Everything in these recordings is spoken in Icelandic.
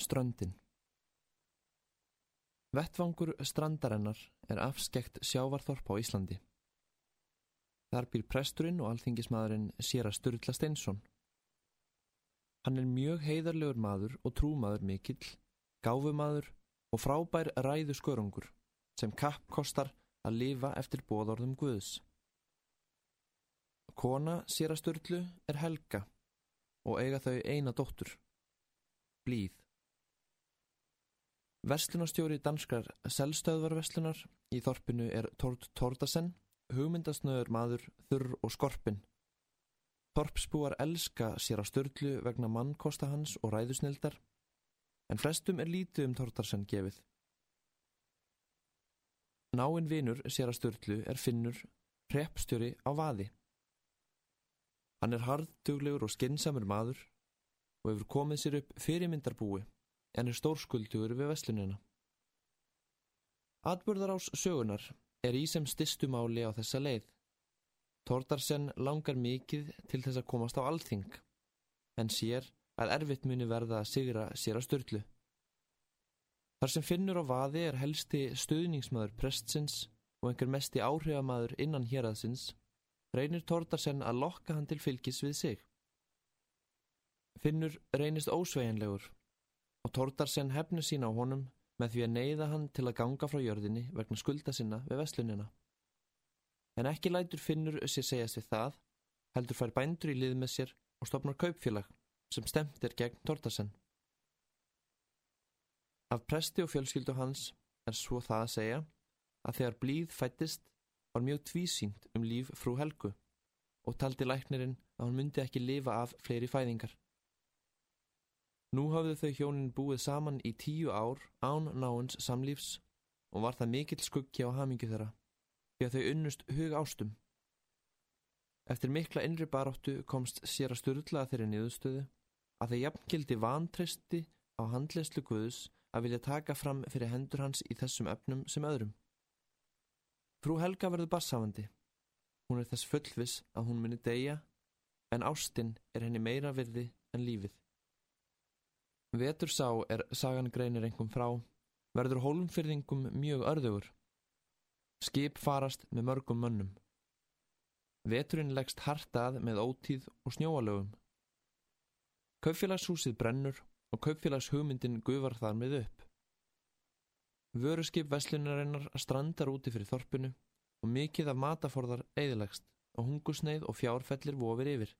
Ströndin Vettvangur strandarinnar er afskekt sjávarþorp á Íslandi. Þar býr presturinn og alþingismadurinn Sýra Sturla Steinsson. Hann er mjög heiðarlegur maður og trúmaður mikill, gáfumadur og frábær ræðu skörungur sem kapp kostar að lifa eftir bóðorðum Guðs. Kona Sýra Sturlu er Helga og eiga þau eina dóttur, Blíð. Verslunarstjóri danskar Selstöðvarverslunar í þorpinu er Tord Tordasen, hugmyndasnöður maður, þurr og skorpin. Þorpsbúar elska sér á störlu vegna mannkosta hans og ræðusnildar, en flestum er lítið um Tordarsen gefið. Náinn vinur sér á störlu er finnur hreppstjóri á vaði. Hann er harduglegur og skinsamur maður og hefur komið sér upp fyrirmyndarbúi en er stórskuldugur við veslunina. Atburðarás sögunar er í sem stystumáli á þessa leið. Tordarsen langar mikið til þess að komast á alþing, en sér að erfitt muni verða að sigra sér að störlu. Þar sem finnur á vaði er helsti stöðningsmaður prestsins og einhver mesti áhrifamaður innan héraðsins, reynir Tordarsen að lokka hann til fylgis við sig. Finnur reynist ósveginlegur og Tordarsen hefnu sína á honum með því að neyða hann til að ganga frá jörðinni vegna skulda sinna við veslunina. En ekki lætur Finnur sér segjast við það, heldur fær bændur í lið með sér og stopnar kaupfélag sem stemt er gegn Tordarsen. Af presti og fjölskyldu hans er svo það að segja að þegar blíð fættist var mjög tvísýnt um líf frú Helgu og taldi læknirinn að hann myndi ekki lifa af fleiri fæðingar. Nú hafðu þau hjónin búið saman í tíu ár án náins samlífs og var það mikill skuggi á hamingu þeirra því að þau unnust hug ástum. Eftir mikla innri baráttu komst sér að styrla þeirri niðurstöðu að þeir jafngildi vantreysti á handleyslu Guðs að vilja taka fram fyrir hendur hans í þessum efnum sem öðrum. Frú Helga verður bassafandi. Hún er þess fullvis að hún muni deyja en ástinn er henni meira virði en lífið. Vetur sá er sagan greinir einhverjum frá, verður hólmfyrðingum mjög örðugur. Skip farast með mörgum mönnum. Veturinn leggst hartað með ótíð og snjóalögum. Kaupfélagshúsið brennur og kaupfélagshugmyndin gufar þar með upp. Vöruskip veslunarinnar strandar úti fyrir þorpinu og mikið af mataforðar eðilegst og hungusneið og fjárfellir vofir yfir.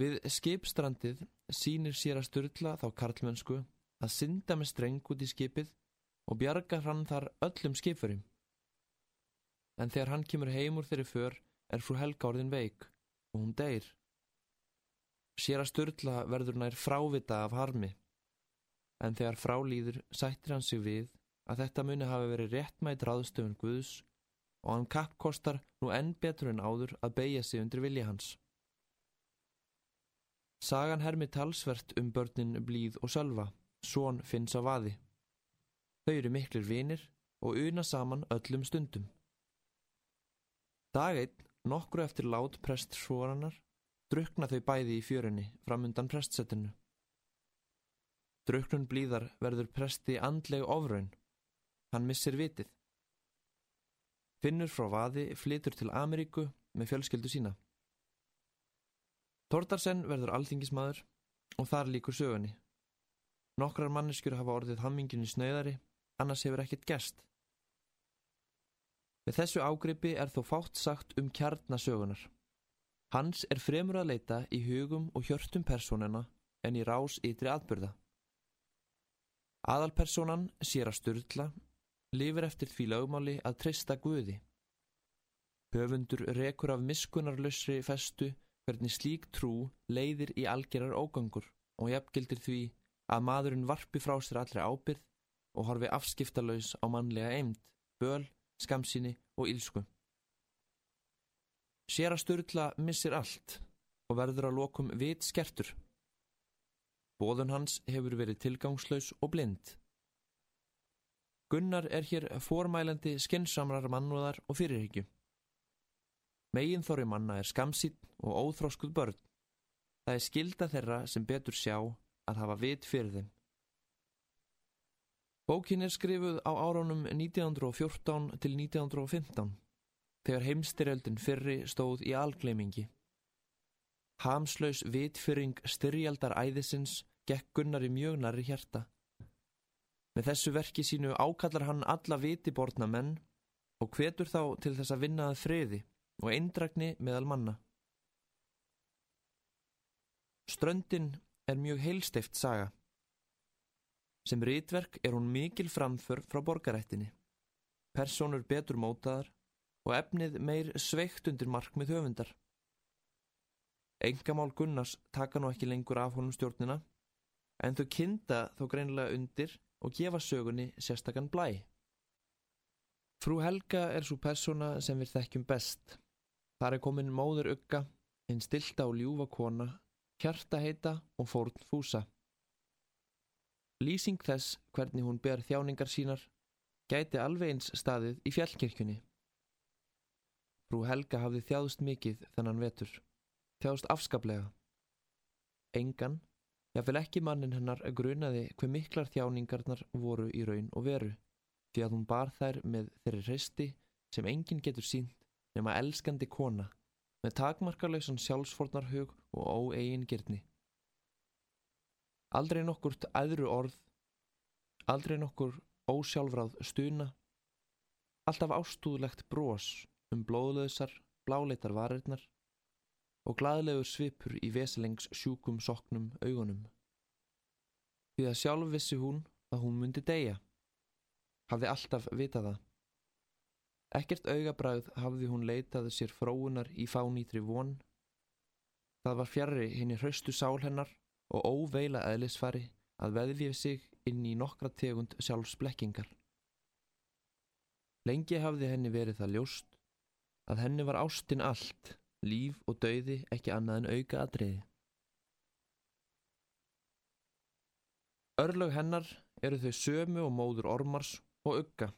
Við skipstrandið sínir sér að styrla þá karlmennsku að synda með streng út í skipið og bjarga hann þar öllum skipfurum. En þegar hann kemur heim úr þeirri för er frú Helga orðin veik og hún deyr. Sér að styrla verður nær frávita af harmi, en þegar frálýður sættir hann sig við að þetta muni hafi verið réttmætt ráðstöfun Guðs og hann kappkostar nú enn betur en áður að beigja sig undir vilja hans. Sagan hermi talsvert um börnin Blíð og Sölva, són finns á vaði. Þau eru miklir vinir og una saman öllum stundum. Dag einn, nokkru eftir lát prestsvoranar, drukna þau bæði í fjörunni framundan prestsettinu. Druknun Blíðar verður presti andleg ofraun. Hann missir vitið. Finnur frá vaði flytur til Ameríku með fjölskyldu sína. Tordarsen verður alþingismadur og þar líkur sögunni. Nokkrar manneskjur hafa orðið hamminginu snöðari, annars hefur ekkert gerst. Með þessu ágripi er þó fátt sagt um kjarnasögunar. Hans er fremur að leita í hugum og hjörtum personena en í rás ytri atbyrða. Aðalpersonan, sér að styrla, lifir eftir því lögmáli að treysta Guði. Höfundur rekur af miskunarlausri festu hvernig slík trú leiðir í algjörar ógangur og jafngildir því að maðurinn varpi frá sér allri ábyrð og horfi afskiptalauðs á mannlega eind, böl, skamsíni og ílsku. Sér að störla missir allt og verður að lokum vit skertur. Bóðun hans hefur verið tilgangslaus og blind. Gunnar er hér formælandi skinsamrar mannúðar og fyrirhyggju. Megin þorri manna er skamsýtt og óþróskuð börn. Það er skilda þeirra sem betur sjá að hafa vit fyrir þeim. Bókin er skrifuð á áránum 1914 til 1915 þegar heimstyrjöldin fyrri stóð í algleimingi. Hamslaus vitfyring styrjaldar æðisins gekk Gunnar í mjög nari hjarta. Með þessu verki sínu ákallar hann alla vitiborna menn og hvetur þá til þess að vinna að friði og eindragni meðal manna. Ströndin er mjög heilsteift saga. Sem rítverk er hún mikil framför frá borgarættinni. Personur betur mótaðar og efnið meir sveikt undir markmið höfundar. Engamál Gunnars taka nú ekki lengur af honum stjórnina, en þau kinda þó greinilega undir og gefa sögunni sérstakann blæ. Frú Helga er svo persóna sem við þekkjum best. Þar er komin móður ugga, einn stilta og ljúfa kona, hjarta heita og fórn fúsa. Lýsing þess hvernig hún ber þjáningar sínar gæti alveg eins staðið í fjallkirkjunni. Frú Helga hafði þjáðst mikið þennan vetur, þjáðst afskaplega. Engan, jáfnvel ekki mannin hennar grunaði hver miklar þjáningarnar voru í raun og veru, því að hún bar þær með þeirri hreisti sem enginn getur sínt nema elskandi kona, með takmarkarlausan sjálfsfornarhug og óegin girtni. Aldrei nokkurt aðru orð, aldrei nokkur ósjálfráð stuna, alltaf ástúðlegt brós um blóðlausar, bláleitar varirnar og gladlegur svipur í veselengs sjúkum soknum augunum. Því að sjálf vissi hún að hún myndi deyja. Hafði alltaf vitað það. Ekkert augabræð hafði hún leitað sér fróunar í fánýtri von. Það var fjarrri henni hraustu sál hennar og óveila eðlisfari að veðfið sig inn í nokkra tegund sjálfsblekkingar. Lengi hafði henni verið það ljóst að henni var ástinn allt, líf og dauði ekki annað en auka aðriði. Örlög hennar eru þau sömu og móður ormars og ugga,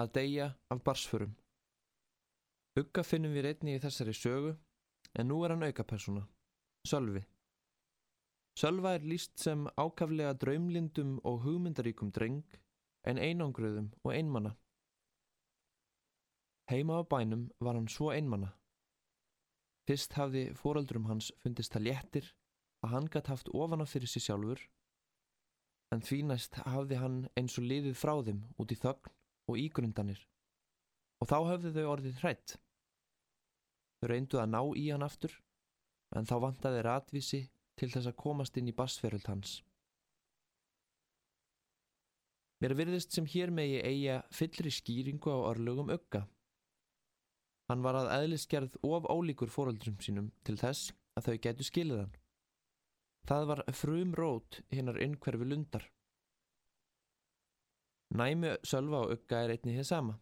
að deyja af barsförum. Ugga finnum við reyni í þessari sögu, en nú er hann aukapersona, Sölvi. Sölva er líst sem ákaflega draumlindum og hugmyndaríkum dreng, en einangruðum og einmanna. Heima á bænum var hann svo einmanna. Fyrst hafði fóröldrum hans fundist það léttir að hann gætt haft ofan á fyrir sig sjálfur, en því næst hafði hann eins og liðið frá þeim út í þögn og ígrundanir, og þá hafði þau orðið hrætt. Þau reynduð að ná í hann aftur, en þá vantaði ratvísi til þess að komast inn í basferöld hans. Mér virðist sem hér megi eiga fyllri skýringu á örlögum ugga. Hann var að eðlisgerð of ólíkur fóröldrum sínum til þess að þau getu skilið hann. Það var frum rót hinnar innkverfi lundar. Næmi sölva og ugga er einnig þið sama.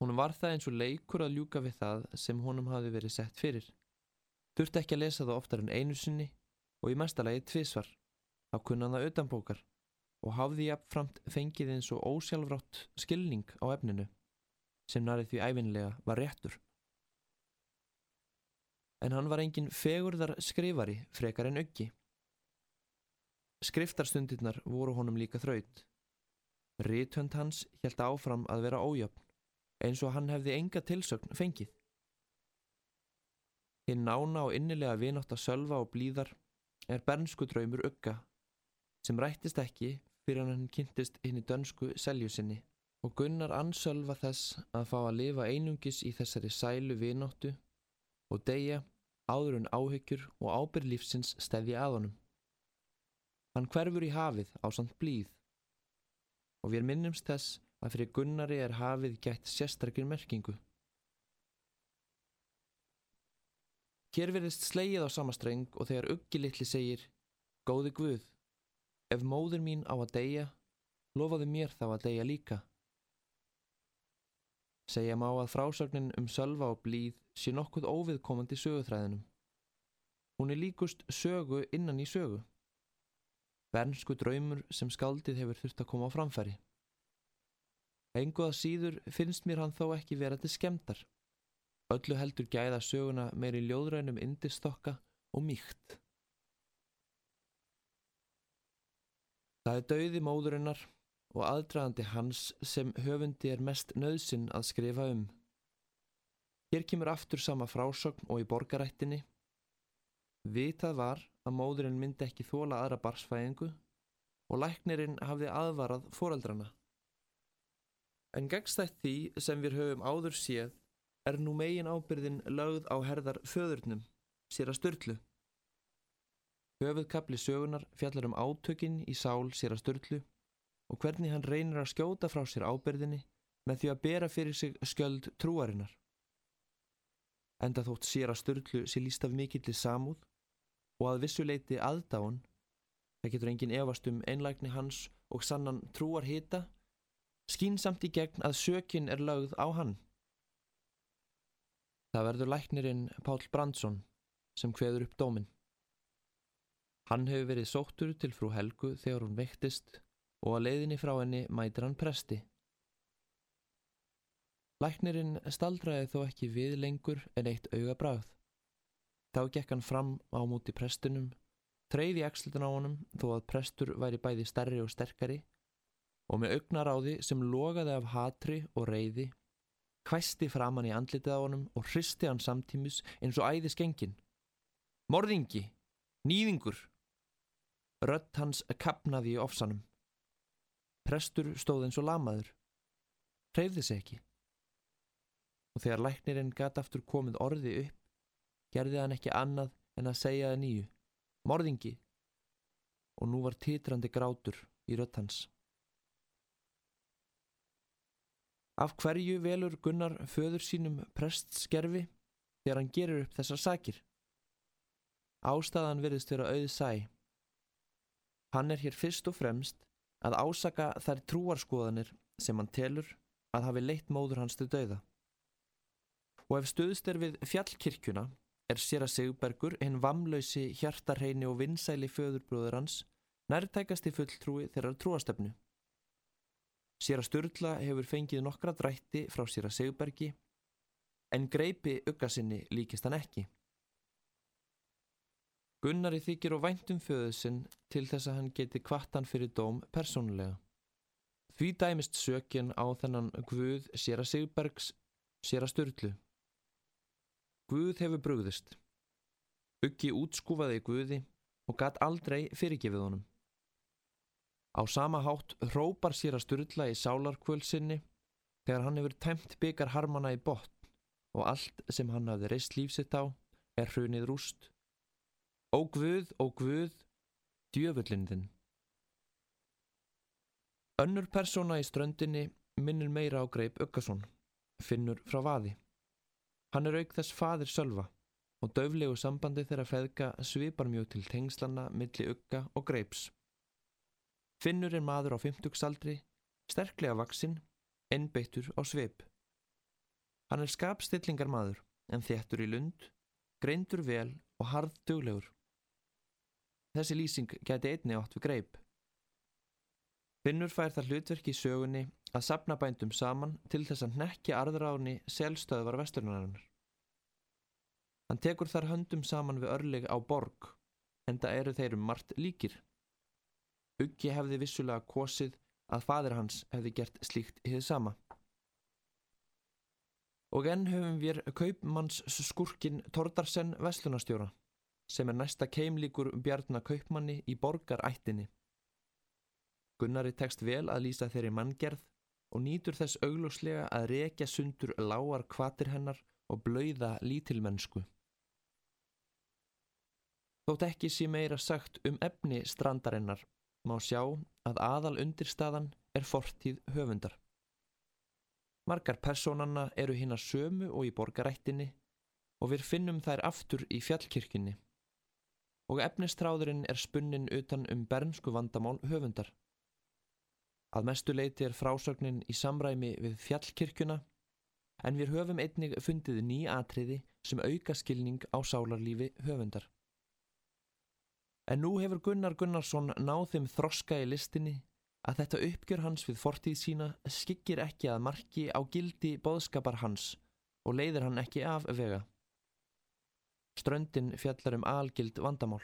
Hún var það eins og leikur að ljúka við það sem honum hafi verið sett fyrir. Þurfti ekki að lesa það oftar en einu sinni og í mestalagi tvísvar. Þá kunnan það utanbókar og hafði jafnframt fengið eins og ósjálfrátt skilning á efninu sem narið því æfinlega var réttur. En hann var engin fegurðar skrifari frekar en öggi. Skriftarstundirnar voru honum líka þraut. Ríthönd hans helt áfram að vera ójöfn, eins og hann hefði enga tilsögn fengið. Hinn nána og innilega vinátt að sölva og blíðar er bernsku draumur ögga, sem rættist ekki fyrir hann kynntist hinn í dönsku seljusinni og Gunnar ansölva þess að fá að lifa einungis í þessari sælu vinóttu og deyja áður en áhyggjur og ábyrð lífsins stefði að honum. Hann hverfur í hafið á samt blíð og við minnumst þess að fyrir Gunnari er hafið gætt sérstakir merkingu. Hér verðist sleið á samastreng og þegar uggi litli segir Góði Guð, ef móður mín á að deyja, lofaðu mér þá að deyja líka. Segja má að frásögnin um sölva og blíð sé nokkuð óviðkomandi söguþræðinum. Hún er líkust sögu innan í sögu. Bernsku draumur sem skaldið hefur þurft að koma á framfæri. Enguða síður finnst mér hann þó ekki vera til skemdar. Öllu heldur gæða söguna meiri ljóðrænum indistokka og mýkt. Það er dauði móðurinnar og aðdragandi hans sem höfundi er mest nöðsinn að skrifa um. Hér kemur aftur sama frásögn og í borgarættinni. Vitað var að móðurinn myndi ekki þóla aðra barsfæðingu og læknirinn hafði aðvarað foreldrana. En gegstætt því sem við höfum áður séð er nú megin ábyrðin lögð á herðar föðurnum, sér að störtlu. Höfuðkapli sögunar fjallar um átökin í sál sér að störtlu og hvernig hann reynir að skjóta frá sér ábyrðinni með því að bera fyrir sig skjöld trúarinnar. Enda þótt sér að störtlu sé líst af mikillir samúð og að vissuleiti aðdáun, það getur engin efast um einlægni hans og sannan trúar hita, skínsamt í gegn að sökin er lögð á hann. Það verður læknirinn Pál Brandsson sem hveður upp dóminn. Hann hefur verið sóttur til frú Helgu þegar hún veiktist og að leiðinni frá henni mætir hann presti. Læknirinn staldraði þó ekki við lengur en eitt auga bráð. Þá gekk hann fram á múti prestunum, treyði axlutin á honum þó að prestur væri bæði stærri og sterkari og með augnaráði sem logaði af hatri og reyði, hvæsti framann í andlitið á honum og hristi hann samtímis eins og æði skengin. Morðingi! Nýðingur! Rött hans kapnaði í ofsanum. Prestur stóð eins og lamaður. Hreyfði sig ekki. Og þegar læknirinn gæti aftur komið orði upp, gerði hann ekki annað en að segja það nýju. Morðingi! Og nú var titrandi grátur í rött hans. Af hverju velur Gunnar föður sínum prestskerfi þegar hann gerir upp þessar sakir? Ástæðan virðist vera auð sæ. Hann er hér fyrst og fremst að ásaka þær trúarskoðanir sem hann telur að hafi leitt móður hans til dauða. Og ef stuðst er við fjallkirkjuna er sér að Sigbergur hinn vamlausi hjartarheini og vinsæli föðurbróður hans nærtækast í fulltrúi þeirrar trúastefnu. Sér að Sturla hefur fengið nokkra drætti frá sér að Sigbergi en greipi uggasinni líkist hann ekki. Gunnari þykir og væntum föðusinn til þess að hann geti kvartan fyrir dóm persónulega. Því dæmist sökinn á þennan Guð sér að Sigbergs sér að Sturlu. Guð hefur brugðist. Uggi útskúfaði Guði og gatt aldrei fyrirgefið honum. Á sama hátt hrópar sér að Sturla í sálarkvölsinni þegar hann hefur tæmt byggar harmana í botn og allt sem hann hafði reist lífsitt á er hrunið rúst Ó Guð, ó Guð, djöfullin þinn. Önnur persóna í ströndinni minnir meira á greip Öggason, finnur frá vaði. Hann er auk þess fadir sölva og döflegu sambandi þeirra feðka svipar mjög til tengslanna milli Ögga og greips. Finnur er maður á fymtugsaldri, sterklega vaksinn, ennbeittur á svip. Hann er skapstillingar maður en þéttur í lund, greindur vel og harð duglegur. Þessi lýsing geti einni átt við greip. Finnur fær það hlutverki í sögunni að sapna bændum saman til þess að nekja arðráni selstöðvar vesturinnarinnar. Hann tekur þar höndum saman við örleg á borg, en það eru þeir um margt líkir. Uggi hefði vissulega kosið að fadir hans hefði gert slíkt hið sama. Og enn höfum við kaupmanns skurkin Tordarsen Veslunarstjóra sem er næsta keimlíkur bjarnakaupmanni í borgarættinni. Gunnari tekst vel að lýsa þeirri manngerð og nýtur þess auglúslega að rekja sundur lágar kvatir hennar og blöyða lítilmennsku. Þótt ekki sé meira sagt um efni strandarinnar má sjá að aðal undirstaðan er fortíð höfundar. Margar personanna eru hinn að sömu og í borgarættinni og við finnum þær aftur í fjallkirkjunni og efnistráðurinn er spunnin utan um bernsku vandamál höfundar. Að mestu leiti er frásögnin í samræmi við fjallkirkjuna en við höfum einnig fundið ný atriði sem auka skilning á sálarlífi höfundar. En nú hefur Gunnar Gunnarsson náð þeim þroska í listinni að þetta uppgjör hans við fortíð sína skikir ekki að marki á gildi boðskapar hans og leiðir hann ekki af vega. Ströndin fjallar um algild vandamál.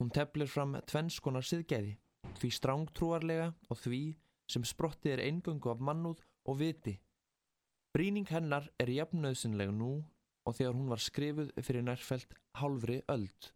Hún teflir fram tvennskonar siðgæði, því strángtrúarlega og því sem sprottið er eingöngu af mannúð og viti. Bríning hennar er jafnöðsynleg nú og þegar hún var skrifuð fyrir nærfælt hálfri öld.